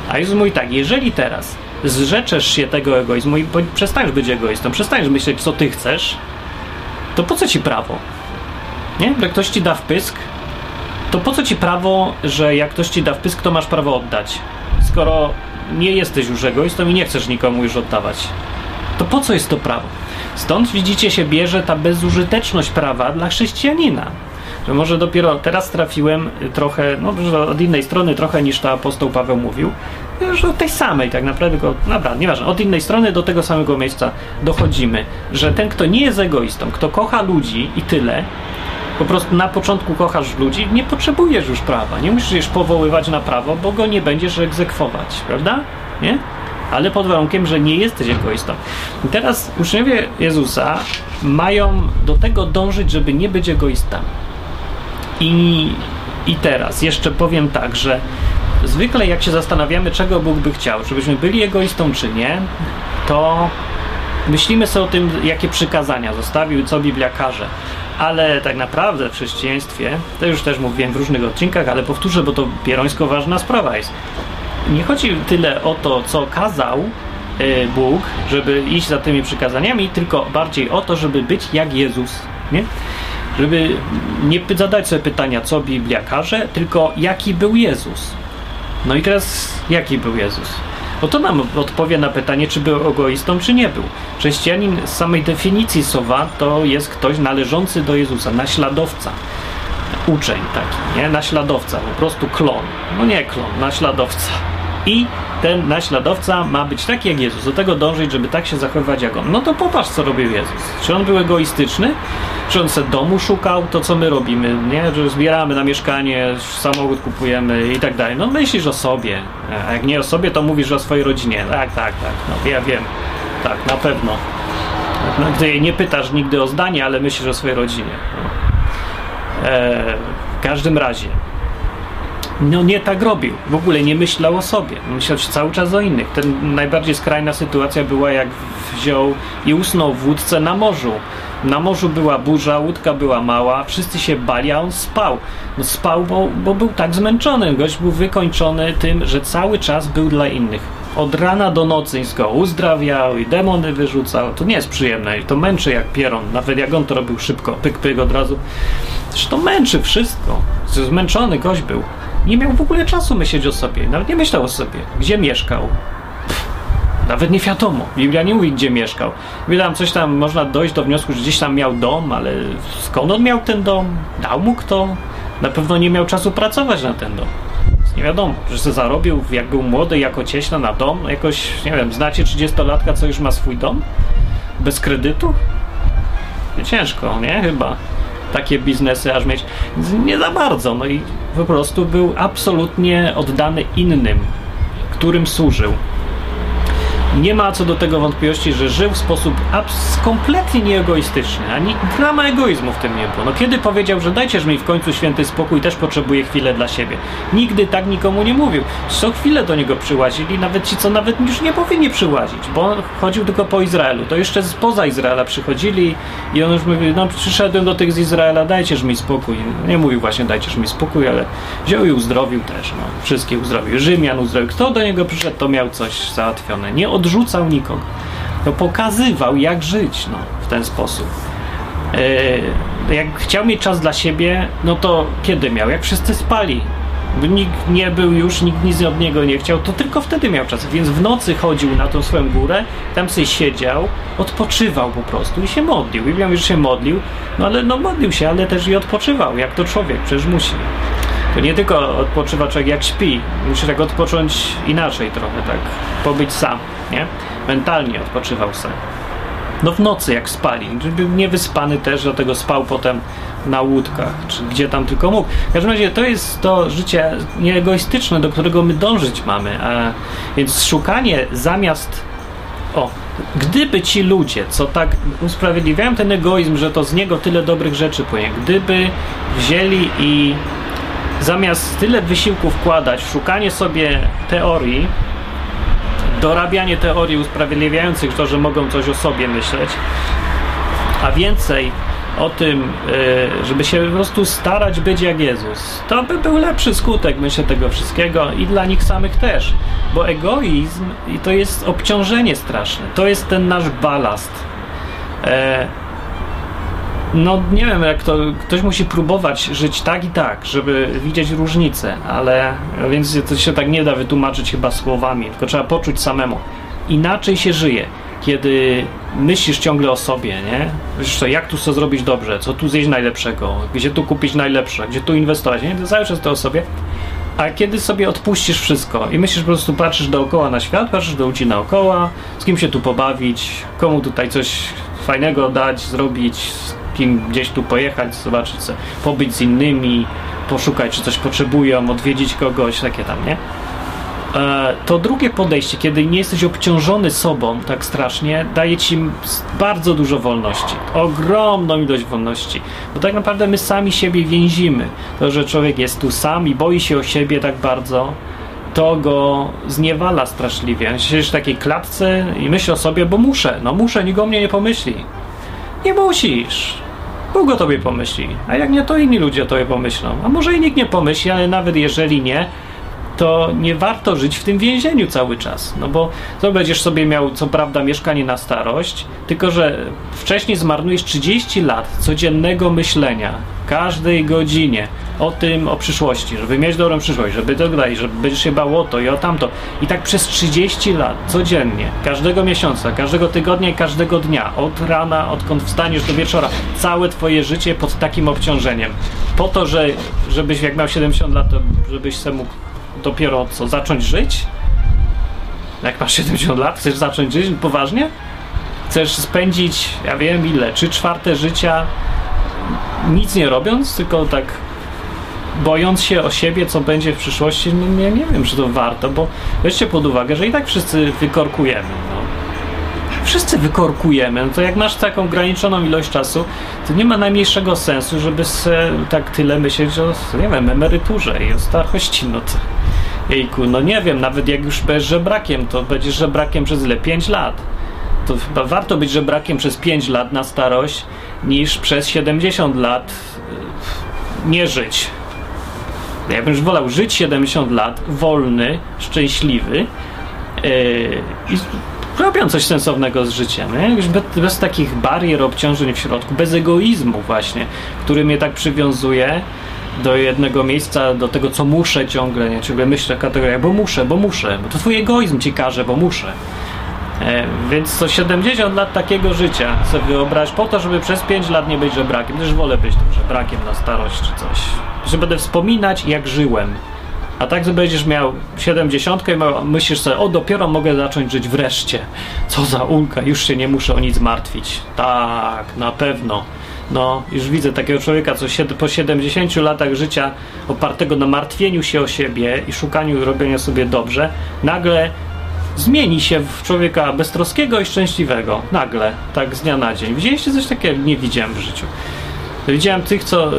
A Jezus mówi tak, jeżeli teraz zrzeczesz się tego egoizmu i przestaniesz być egoistą, przestaniesz myśleć, co ty chcesz, to po co ci prawo? Nie? Jak ktoś ci da wpysk, to po co ci prawo, że jak ktoś ci da wpysk, to masz prawo oddać? Skoro nie jesteś już egoistą i nie chcesz nikomu już oddawać, to po co jest to prawo? Stąd widzicie się bierze ta bezużyteczność prawa dla chrześcijanina. Że może dopiero teraz trafiłem trochę, no że od innej strony trochę niż to apostoł Paweł mówił, że od tej samej tak naprawdę, tylko, dobra, nieważne, od innej strony do tego samego miejsca dochodzimy, że ten, kto nie jest egoistą, kto kocha ludzi i tyle, po prostu na początku kochasz ludzi, nie potrzebujesz już prawa, nie musisz powoływać na prawo, bo go nie będziesz egzekwować, prawda? Nie? Ale pod warunkiem, że nie jesteś egoistą. I teraz uczniowie Jezusa mają do tego dążyć, żeby nie być egoistami. I, I teraz jeszcze powiem tak, że zwykle jak się zastanawiamy, czego Bóg by chciał, żebyśmy byli egoistą czy nie, to myślimy sobie o tym, jakie przykazania zostawił, co Biblia każe. Ale tak naprawdę w chrześcijaństwie, to już też mówiłem w różnych odcinkach, ale powtórzę, bo to pierońsko ważna sprawa jest. Nie chodzi tyle o to, co kazał y, Bóg, żeby iść za tymi przykazaniami, tylko bardziej o to, żeby być jak Jezus. Nie? Żeby nie zadać sobie pytania, co Biblia każe, tylko jaki był Jezus. No i teraz, jaki był Jezus? Bo to nam odpowie na pytanie, czy był egoistą, czy nie był. Chrześcijanin z samej definicji sowa to jest ktoś należący do Jezusa, naśladowca. Uczeń taki, nie? Naśladowca, po prostu klon. No nie klon, naśladowca. I ten naśladowca ma być taki jak Jezus. Do tego dążyć, żeby tak się zachowywać jak on. No to popatrz, co robił Jezus. Czy on był egoistyczny? Czy on se domu szukał? To, co my robimy, nie? Że zbieramy na mieszkanie, samochód kupujemy i tak dalej. No myślisz o sobie. A jak nie o sobie, to mówisz o swojej rodzinie. Tak, tak, tak. No ja wiem. Tak, na pewno. No, gdy nie pytasz nigdy o zdanie, ale myślisz o swojej rodzinie. No. E, w każdym razie no nie tak robił. W ogóle nie myślał o sobie. Myślał cały czas o innych. Ten najbardziej skrajna sytuacja była jak wziął i usnął w łódce na morzu. Na morzu była burza, łódka była mała, wszyscy się bali, a on spał. No spał, bo, bo był tak zmęczony. Gość był wykończony tym, że cały czas był dla innych. Od rana do nocy go uzdrawiał i demony wyrzucał. To nie jest przyjemne i to męczy jak pieron. Nawet jak on to robił szybko, pyk, pyk od razu. Zresztą męczy wszystko. Zmęczony gość był. Nie miał w ogóle czasu myśleć o sobie. Nawet nie myślał o sobie. Gdzie mieszkał? Nawet nie wiadomo. Biblia nie mówi, gdzie mieszkał. Wiedziałem, coś tam można dojść do wniosku, że gdzieś tam miał dom, ale skąd on miał ten dom? Dał mu kto? Na pewno nie miał czasu pracować na ten dom. Nie wiadomo, że sobie zarobił, jak był młody, jako cieśla na dom. Jakoś, nie wiem, znacie 30-latka, co już ma swój dom? Bez kredytu? Ciężko, nie? Chyba takie biznesy aż mieć. Nie za bardzo. No i po prostu był absolutnie oddany innym, którym służył. Nie ma co do tego wątpliwości, że żył w sposób kompletnie nieegoistyczny, ani grama egoizmu w tym nie było. No kiedy powiedział, że dajcież mi w końcu święty spokój, też potrzebuję chwilę dla siebie. Nigdy tak nikomu nie mówił. Co chwilę do niego przyłazili, nawet ci, co nawet już nie powinni przyłazić, bo on chodził tylko po Izraelu. To jeszcze spoza Izraela przychodzili i on już mówił, no przyszedłem do tych z Izraela, dajcież mi spokój. Nie mówił właśnie dajcież mi spokój, ale wziął i uzdrowił też, no. Wszystkich uzdrowił. Rzymian uzdrowił. Kto do niego przyszedł, to miał coś załatwione. Nie od odrzucał nikogo. To pokazywał, jak żyć no, w ten sposób. E, jak chciał mieć czas dla siebie, no to kiedy miał? Jak wszyscy spali. Nikt nie był już, nikt nic od niego nie chciał, to tylko wtedy miał czas. Więc w nocy chodził na tą swoją górę, tam sobie siedział, odpoczywał po prostu i się modlił. Biblia mówi, że się modlił, no ale no modlił się, ale też i odpoczywał, jak to człowiek, przecież musi. To nie tylko odpoczywa człowiek jak śpi, musi tak odpocząć inaczej trochę, tak, pobyć sam, nie? Mentalnie odpoczywał sam. No w nocy jak spali, żeby nie wyspany też, dlatego spał potem na łódkach, czy gdzie tam tylko mógł. W każdym razie to jest to życie nieegoistyczne, do którego my dążyć mamy, a więc szukanie zamiast o, gdyby ci ludzie, co tak usprawiedliwiają ten egoizm, że to z niego tyle dobrych rzeczy płynie, gdyby wzięli i zamiast tyle wysiłku wkładać w szukanie sobie teorii, dorabianie teorii usprawiedliwiających to, że mogą coś o sobie myśleć, a więcej o tym, e, żeby się po prostu starać być jak Jezus, to by był lepszy skutek, myślę, tego wszystkiego i dla nich samych też. Bo egoizm to jest obciążenie straszne. To jest ten nasz balast. No nie wiem, jak to ktoś musi próbować żyć tak i tak, żeby widzieć różnice, ale więc to się tak nie da wytłumaczyć chyba słowami, tylko trzeba poczuć samemu. Inaczej się żyje. kiedy myślisz ciągle o sobie, nie? Wiesz co, jak tu co zrobić dobrze, co tu zjeść najlepszego, gdzie tu kupić najlepsze, gdzie tu inwestować, nie? To cały czas to o sobie. A kiedy sobie odpuścisz wszystko i myślisz po prostu, patrzysz dookoła na świat, patrzysz do ludzi naokoła, z kim się tu pobawić, komu tutaj coś fajnego dać, zrobić, kim gdzieś tu pojechać, zobaczyć, co, pobyć z innymi, poszukać, czy coś potrzebują, odwiedzić kogoś, takie tam, nie? E, to drugie podejście, kiedy nie jesteś obciążony sobą tak strasznie, daje ci bardzo dużo wolności. Ogromną ilość wolności. Bo tak naprawdę my sami siebie więzimy. To, że człowiek jest tu sam i boi się o siebie tak bardzo, to go zniewala straszliwie. Siedzisz w takiej klatce i myśl o sobie, bo muszę. No muszę, nikt o mnie nie pomyśli. Nie musisz. Bóg o tobie pomyśli. A jak nie, to inni ludzie o tobie pomyślą. A może i nikt nie pomyśli, ale nawet jeżeli nie, to nie warto żyć w tym więzieniu cały czas. No bo to będziesz sobie miał, co prawda, mieszkanie na starość, tylko że wcześniej zmarnujesz 30 lat codziennego myślenia, każdej godzinie o tym, o przyszłości, żeby mieć dobrą przyszłość, żeby to dalej, żeby będziesz się bał o to i o tamto. I tak przez 30 lat, codziennie, każdego miesiąca, każdego tygodnia i każdego dnia, od rana, odkąd wstaniesz do wieczora, całe twoje życie pod takim obciążeniem. Po to, że, żebyś jak miał 70 lat, to żebyś sobie mógł dopiero co, zacząć żyć? Jak masz 70 lat, chcesz zacząć żyć poważnie? Chcesz spędzić, ja wiem ile, trzy czwarte życia nic nie robiąc, tylko tak bojąc się o siebie, co będzie w przyszłości, no nie, nie wiem, czy to warto, bo weźcie pod uwagę, że i tak wszyscy wykorkujemy. No. Wszyscy wykorkujemy. No to jak masz taką ograniczoną ilość czasu, to nie ma najmniejszego sensu, żeby tak tyle myśleć o, nie wiem, emeryturze i o starości. No to Jejku, no nie wiem, nawet jak już będziesz żebrakiem, to będziesz żebrakiem przez ile? 5 lat. To chyba warto być żebrakiem przez 5 lat na starość, niż przez 70 lat y, nie żyć. Ja bym już wolał żyć 70 lat, wolny, szczęśliwy yy, i robią coś sensownego z życiem. Nie? Bez, bez takich barier, obciążeń w środku, bez egoizmu właśnie, który mnie tak przywiązuje do jednego miejsca, do tego, co muszę ciągle, nie? Ciągle myślę kategoriach, bo muszę, bo muszę, bo to twój egoizm ci każe, bo muszę. E, więc co 70 lat takiego życia sobie wyobraź po to, żeby przez 5 lat nie być żebrakiem. Też wolę być tym żebrakiem na starość czy coś. Że będę wspominać, jak żyłem. A tak, że będziesz miał 70 i myślisz sobie, o dopiero mogę zacząć żyć wreszcie. Co za ulga, już się nie muszę o nic martwić. Tak, na pewno. No, już widzę takiego człowieka, co po 70 latach życia opartego na martwieniu się o siebie i szukaniu robienia sobie dobrze, nagle zmieni się w człowieka beztroskiego i szczęśliwego. Nagle, tak z dnia na dzień. Widzieliście coś takiego? Nie widziałem w życiu. Widziałem tych, co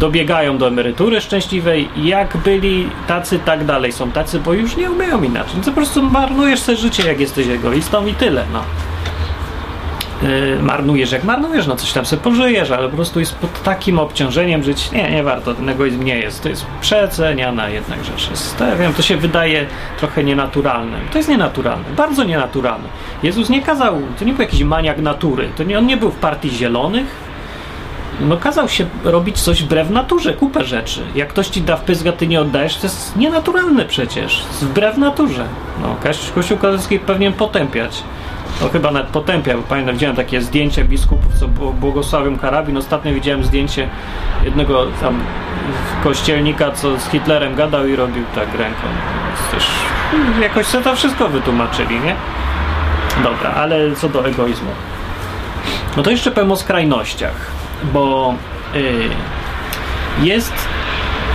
dobiegają do emerytury szczęśliwej jak byli tacy, tak dalej są tacy, bo już nie umieją inaczej. To po prostu marnujesz sobie życie, jak jesteś egoistą i tyle, no. Yy, marnujesz jak marnujesz, no coś tam sobie pożyjesz, ale po prostu jest pod takim obciążeniem żyć, nie, nie warto, ten egoizm nie jest, to jest przeceniana jednak rzecz. Jest, to, ja wiem, to się wydaje trochę nienaturalne. To jest nienaturalne, bardzo nienaturalne. Jezus nie kazał, to nie był jakiś maniak natury, to nie, on nie był w partii zielonych, no kazał się robić coś wbrew naturze, kupę rzeczy. Jak ktoś ci da wpysk, a ty nie oddajesz, to jest nienaturalne przecież, wbrew naturze. No, Kościół katolicki powinien potępiać no chyba nawet potępia, bo pamiętam, widziałem takie zdjęcie biskupów, co błogosławią karabin. Ostatnio widziałem zdjęcie jednego tam kościelnika, co z Hitlerem gadał i robił tak ręką. Też jakoś sobie to wszystko wytłumaczyli, nie? Dobra, ale co do egoizmu. No to jeszcze powiem o skrajnościach, bo yy, jest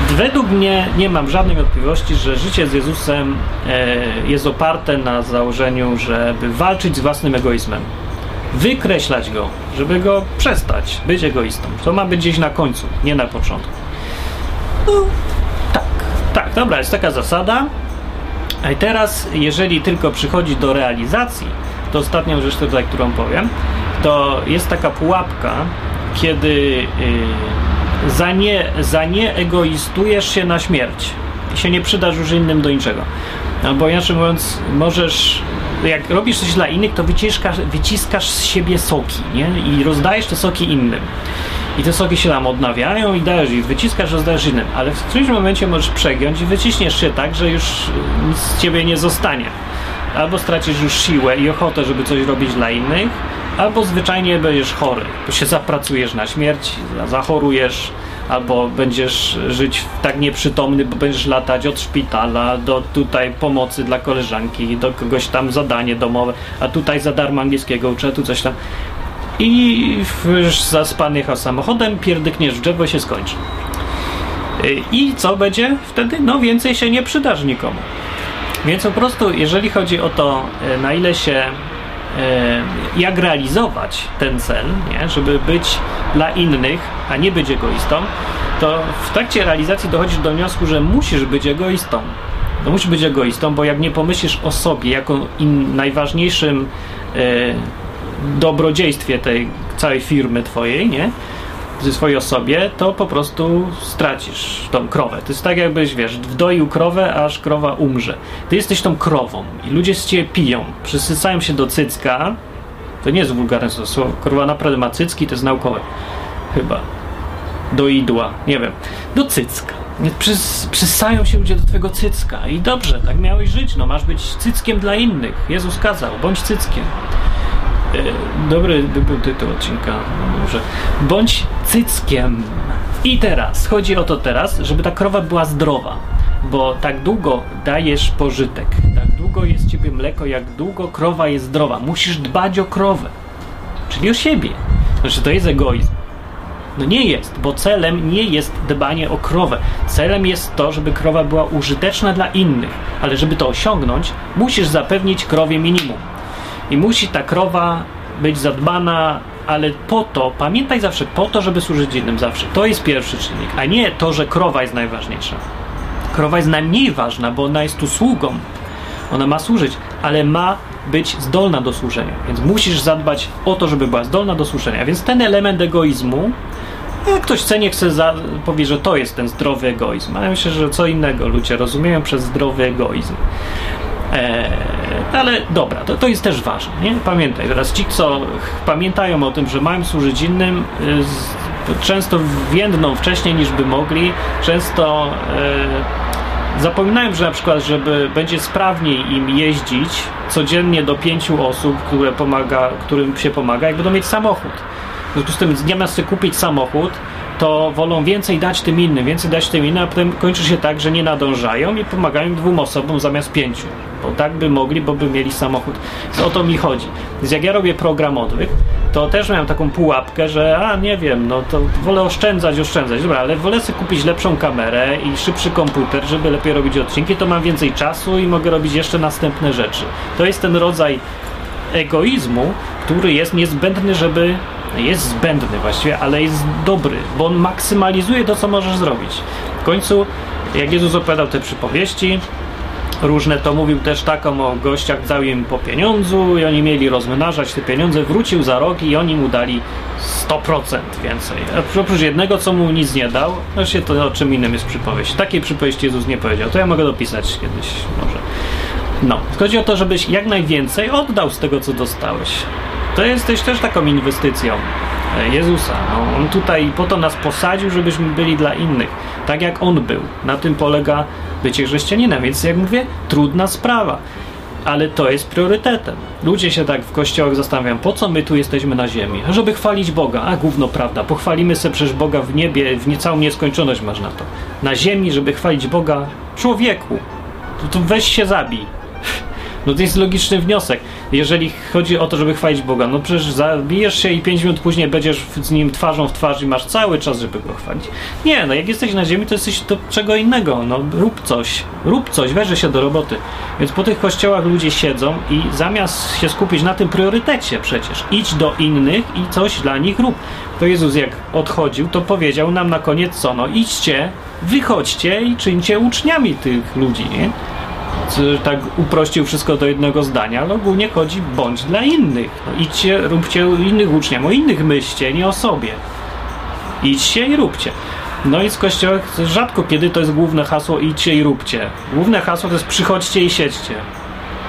Według mnie nie mam żadnej wątpliwości, że życie z Jezusem e, jest oparte na założeniu, żeby walczyć z własnym egoizmem. Wykreślać go, żeby go przestać być egoistą. To ma być gdzieś na końcu, nie na początku. No, tak, tak, dobra, jest taka zasada. A teraz, jeżeli tylko przychodzi do realizacji, to ostatnią rzecz tutaj, którą powiem, to jest taka pułapka, kiedy. Yy, za nie, za nie egoistujesz się na śmierć i się nie przydasz już innym do niczego. Albo inaczej mówiąc, możesz, jak robisz coś dla innych, to wyciskasz, wyciskasz z siebie soki, nie? I rozdajesz te soki innym. I te soki się tam odnawiają i dajesz ich, wyciskasz, rozdajesz innym. Ale w którymś momencie możesz przegiąć i wyciśniesz się tak, że już nic z ciebie nie zostanie. albo stracisz już siłę i ochotę, żeby coś robić dla innych, albo zwyczajnie będziesz chory, bo się zapracujesz na śmierć, zachorujesz, albo będziesz żyć tak nieprzytomny, bo będziesz latać od szpitala do tutaj pomocy dla koleżanki, do kogoś tam zadanie domowe, a tutaj za darmo angielskiego uczę, tu coś tam. I już zaspany jechał samochodem, pierdykniesz w drzewo się skończy. I co będzie wtedy? No więcej się nie przydasz nikomu. Więc po prostu, jeżeli chodzi o to, na ile się, jak realizować ten cel, nie? żeby być dla innych, a nie być egoistą, to w trakcie realizacji dochodzisz do wniosku, że musisz być egoistą. No musisz być egoistą, bo jak nie pomyślisz o sobie jako in, najważniejszym e, dobrodziejstwie tej całej firmy twojej, nie? Ze swojej osobie, to po prostu stracisz tą krowę. To jest tak jakbyś, wiesz, wdoił krowę, aż krowa umrze. Ty jesteś tą krową i ludzie z ciebie piją, przysysają się do cycka. To nie jest wulgarne słowo. Krowa naprawdę ma cycki, to jest naukowe. Chyba. Do idła, nie wiem. Do cycka. Przys, przysają się ludzie do twojego cycka i dobrze, tak miałeś żyć, no masz być cyckiem dla innych. Jezus kazał, bądź cyckiem. E, dobry by był tytuł odcinka. Może. Bądź cyckiem. I teraz, chodzi o to teraz, żeby ta krowa była zdrowa. Bo tak długo dajesz pożytek, tak długo jest ciebie mleko, jak długo krowa jest zdrowa. Musisz dbać o krowę. Czyli o siebie. Znaczy, to jest egoizm. No nie jest, bo celem nie jest dbanie o krowę. Celem jest to, żeby krowa była użyteczna dla innych, ale żeby to osiągnąć, musisz zapewnić krowie minimum. I musi ta krowa być zadbana, ale po to, pamiętaj zawsze, po to, żeby służyć innym zawsze. To jest pierwszy czynnik, a nie to, że krowa jest najważniejsza. Krowa jest najmniej ważna, bo ona jest tu sługą. Ona ma służyć, ale ma być zdolna do służenia. Więc musisz zadbać o to, żeby była zdolna do służenia. Więc ten element egoizmu, jak ktoś chce, nie chce, za, powie, że to jest ten zdrowy egoizm. Ale myślę, że co innego ludzie rozumieją przez zdrowy egoizm. Eee, ale dobra, to, to jest też ważne. Nie? Pamiętaj, teraz ci, co pamiętają o tym, że mają służyć innym, y, często więdną wcześniej niż by mogli, często e, zapominają, że na przykład, żeby będzie sprawniej im jeździć codziennie do pięciu osób, które pomaga, którym się pomaga, jak będą mieć samochód. W związku z tym, zamiast sobie kupić samochód, to wolą więcej dać tym innym, więcej dać tym innym, a potem kończy się tak, że nie nadążają i pomagają dwóm osobom zamiast pięciu. Bo tak by mogli, bo by mieli samochód. Więc o to mi chodzi. Więc jak ja robię program odwyk, to też miałem taką pułapkę, że a nie wiem, no to wolę oszczędzać, oszczędzać. Dobra, ale wolę sobie kupić lepszą kamerę i szybszy komputer, żeby lepiej robić odcinki, to mam więcej czasu i mogę robić jeszcze następne rzeczy. To jest ten rodzaj egoizmu, który jest niezbędny, żeby jest zbędny właściwie, ale jest dobry, bo on maksymalizuje to, co możesz zrobić. W końcu, jak Jezus opowiadał te przypowieści, różne to mówił też taką o gościach, dał im po pieniądzu i oni mieli rozmnażać te pieniądze, wrócił za rok i oni mu dali 100% więcej. Oprócz jednego, co mu nic nie dał, właśnie to o czym innym jest przypowieść. Takiej przypowieści Jezus nie powiedział, to ja mogę dopisać kiedyś może. No, chodzi o to, żebyś jak najwięcej oddał z tego, co dostałeś to jesteś też taką inwestycją e, Jezusa. No, on tutaj po to nas posadził, żebyśmy byli dla innych. Tak jak On był. Na tym polega bycie chrześcijaninem. Więc jak mówię, trudna sprawa. Ale to jest priorytetem. Ludzie się tak w kościołach zastanawiają, po co my tu jesteśmy na ziemi? Żeby chwalić Boga. A gówno prawda, pochwalimy sobie przecież Boga w niebie, w niecałą nieskończoność masz na to. Na ziemi, żeby chwalić Boga człowieku. To, to weź się zabij. No to jest logiczny wniosek. Jeżeli chodzi o to, żeby chwalić Boga, no przecież zabijesz się i 5 minut później będziesz z nim twarzą w twarz i masz cały czas, żeby go chwalić. Nie, no jak jesteś na ziemi, to jesteś do czego innego. No rób coś, rób coś, weź się do roboty. Więc po tych kościołach ludzie siedzą i zamiast się skupić na tym priorytecie przecież, idź do innych i coś dla nich rób. To Jezus jak odchodził, to powiedział nam na koniec co? No idźcie, wychodźcie i czyńcie uczniami tych ludzi, nie? Tak uprościł wszystko do jednego zdania, ale ogólnie chodzi bądź dla innych. No, idźcie, róbcie innych uczniom, o innych myślcie, nie o sobie. Idźcie i róbcie. No i z kościołach rzadko kiedy to jest główne hasło idźcie i róbcie. Główne hasło to jest przychodźcie i siedźcie.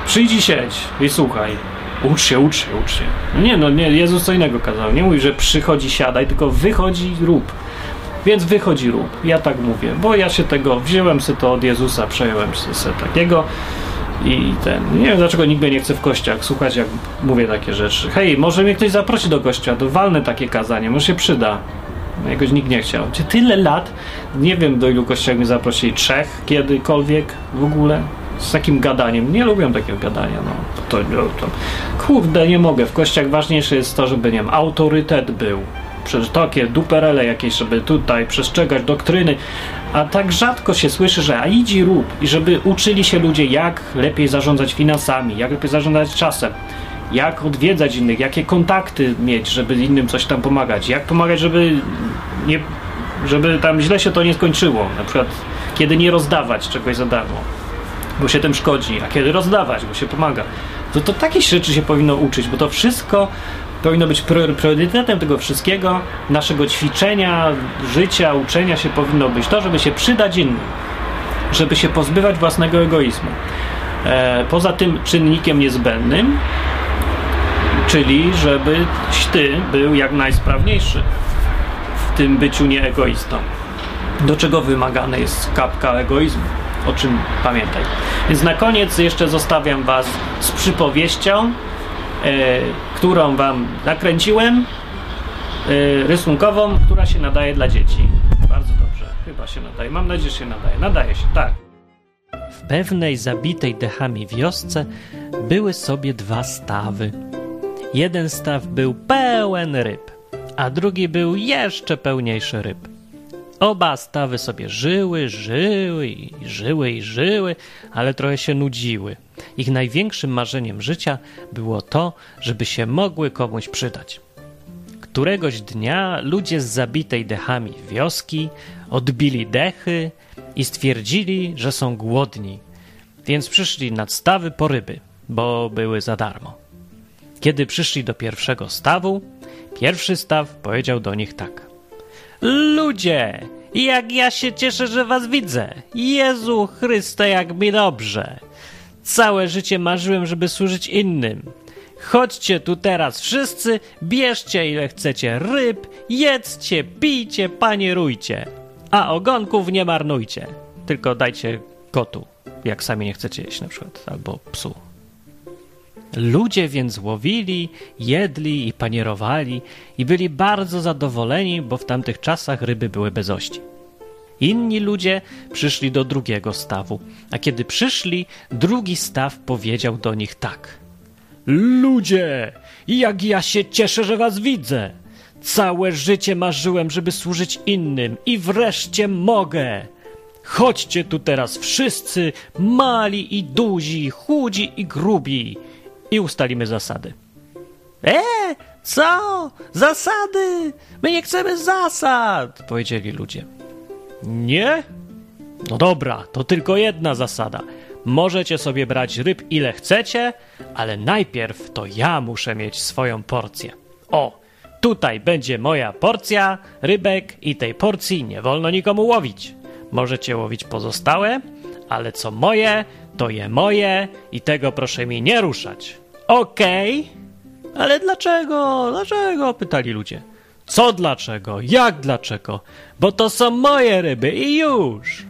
Przyjdź i siedź i słuchaj. Ucz się, ucz się, ucz się. No nie, no nie, Jezus co innego kazał. Nie mówi, że przychodzi, siadaj, tylko wychodzi, rób. Więc wychodzi rób. Ja tak mówię, bo ja się tego wziąłem sobie to od Jezusa, przejąłem sobie takiego I ten, nie wiem dlaczego nikt mnie nie chce w kościach słuchać, jak mówię takie rzeczy. Hej, może mnie ktoś zaprosi do kościoła, to walne takie kazanie, może się przyda. No, jakoś nikt nie chciał. Czy tyle lat, nie wiem do ilu kościołów mnie zaprosili, trzech kiedykolwiek w ogóle, z takim gadaniem. Nie lubią takiego gadania, no. To, to. Kurde, nie mogę. W kościach ważniejsze jest to, żeby, nie wiem, autorytet był. Przecież takie duperele jakieś, żeby tutaj przestrzegać doktryny. A tak rzadko się słyszy, że a idź i rób. I żeby uczyli się ludzie, jak lepiej zarządzać finansami, jak lepiej zarządzać czasem jak odwiedzać innych, jakie kontakty mieć, żeby innym coś tam pomagać, jak pomagać, żeby nie, żeby tam źle się to nie skończyło, na przykład kiedy nie rozdawać czegoś za darmo, bo się tym szkodzi, a kiedy rozdawać, bo się pomaga. To, to takie rzeczy się powinno uczyć, bo to wszystko powinno być priorytetem tego wszystkiego, naszego ćwiczenia, życia, uczenia się powinno być to, żeby się przydać innym, żeby się pozbywać własnego egoizmu. E, poza tym czynnikiem niezbędnym czyli żebyś ty był jak najsprawniejszy w tym byciu nieegoistą. Do czego wymagane jest kapka egoizmu? O czym pamiętaj. Więc na koniec jeszcze zostawiam Was z przypowieścią, e, którą Wam nakręciłem, e, rysunkową, która się nadaje dla dzieci. Bardzo dobrze, chyba się nadaje. Mam nadzieję, że się nadaje. Nadaje się, tak. W pewnej zabitej dechami wiosce były sobie dwa stawy. Jeden staw był pełen ryb, a drugi był jeszcze pełniejszy ryb. Oba stawy sobie żyły, żyły i żyły i żyły, ale trochę się nudziły. Ich największym marzeniem życia było to, żeby się mogły komuś przydać. Któregoś dnia ludzie z zabitej dechami wioski odbili dechy i stwierdzili, że są głodni, więc przyszli nad stawy po ryby, bo były za darmo. Kiedy przyszli do pierwszego stawu, pierwszy staw powiedział do nich tak: Ludzie, jak ja się cieszę, że was widzę! Jezu Chryste, jak mi dobrze! Całe życie marzyłem, żeby służyć innym. Chodźcie tu teraz wszyscy, bierzcie ile chcecie ryb, jedzcie, pijcie, panierujcie. A ogonków nie marnujcie. Tylko dajcie kotu, jak sami nie chcecie jeść na przykład, albo psu. Ludzie więc łowili, jedli i panierowali i byli bardzo zadowoleni, bo w tamtych czasach ryby były bez ości. Inni ludzie przyszli do drugiego stawu, a kiedy przyszli, drugi staw powiedział do nich tak: Ludzie, jak ja się cieszę, że was widzę! Całe życie marzyłem, żeby służyć innym i wreszcie mogę! Chodźcie tu teraz wszyscy, mali i duzi, chudzi i grubi i ustalimy zasady. E, co? Zasady? My nie chcemy zasad, powiedzieli ludzie. Nie? No dobra, to tylko jedna zasada. Możecie sobie brać ryb ile chcecie, ale najpierw to ja muszę mieć swoją porcję. O, tutaj będzie moja porcja rybek i tej porcji nie wolno nikomu łowić. Możecie łowić pozostałe, ale co moje, to je moje i tego proszę mi nie ruszać. Okej, okay. ale dlaczego? Dlaczego? pytali ludzie. Co dlaczego? Jak dlaczego? Bo to są moje ryby i już.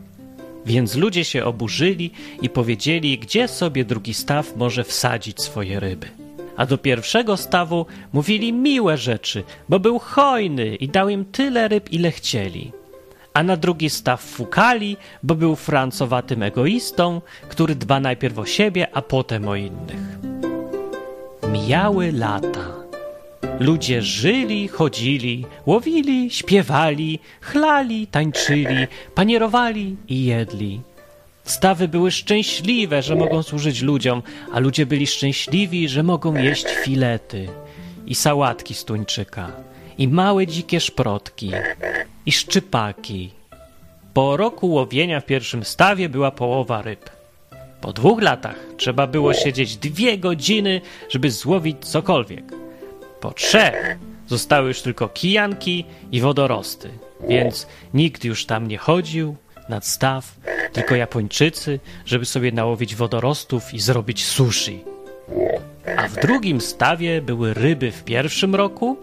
Więc ludzie się oburzyli i powiedzieli, gdzie sobie drugi staw może wsadzić swoje ryby. A do pierwszego stawu mówili miłe rzeczy, bo był hojny i dał im tyle ryb, ile chcieli a na drugi staw fukali, bo był francowatym egoistą, który dba najpierw o siebie, a potem o innych. Mijały lata. Ludzie żyli, chodzili, łowili, śpiewali, chlali, tańczyli, panierowali i jedli. Stawy były szczęśliwe, że mogą służyć ludziom, a ludzie byli szczęśliwi, że mogą jeść filety i sałatki z tuńczyka i małe dzikie szprotki i szczypaki. Po roku łowienia w pierwszym stawie była połowa ryb. Po dwóch latach trzeba było siedzieć dwie godziny, żeby złowić cokolwiek. Po trzech zostały już tylko kijanki i wodorosty, więc nikt już tam nie chodził nad staw, tylko Japończycy, żeby sobie nałowić wodorostów i zrobić sushi. A w drugim stawie były ryby w pierwszym roku,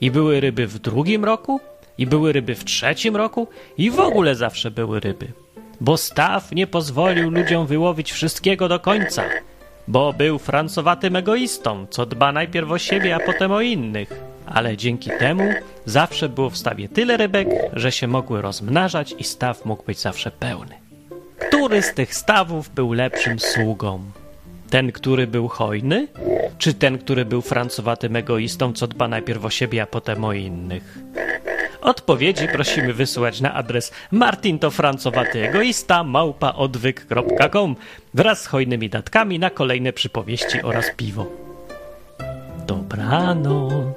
i były ryby w drugim roku, i były ryby w trzecim roku, i w ogóle zawsze były ryby. bo staw nie pozwolił ludziom wyłowić wszystkiego do końca, bo był francowatym egoistą, co dba najpierw o siebie, a potem o innych. Ale dzięki temu zawsze było w stawie tyle rybek, że się mogły rozmnażać i staw mógł być zawsze pełny. Który z tych stawów był lepszym sługą? Ten, który był hojny? Czy ten, który był francowatym egoistą, co dba najpierw o siebie, a potem o innych? Odpowiedzi prosimy wysłać na adres Martin to francowaty egoista małpa odwyk.com wraz z hojnymi datkami na kolejne przypowieści oraz piwo. Dobranoc.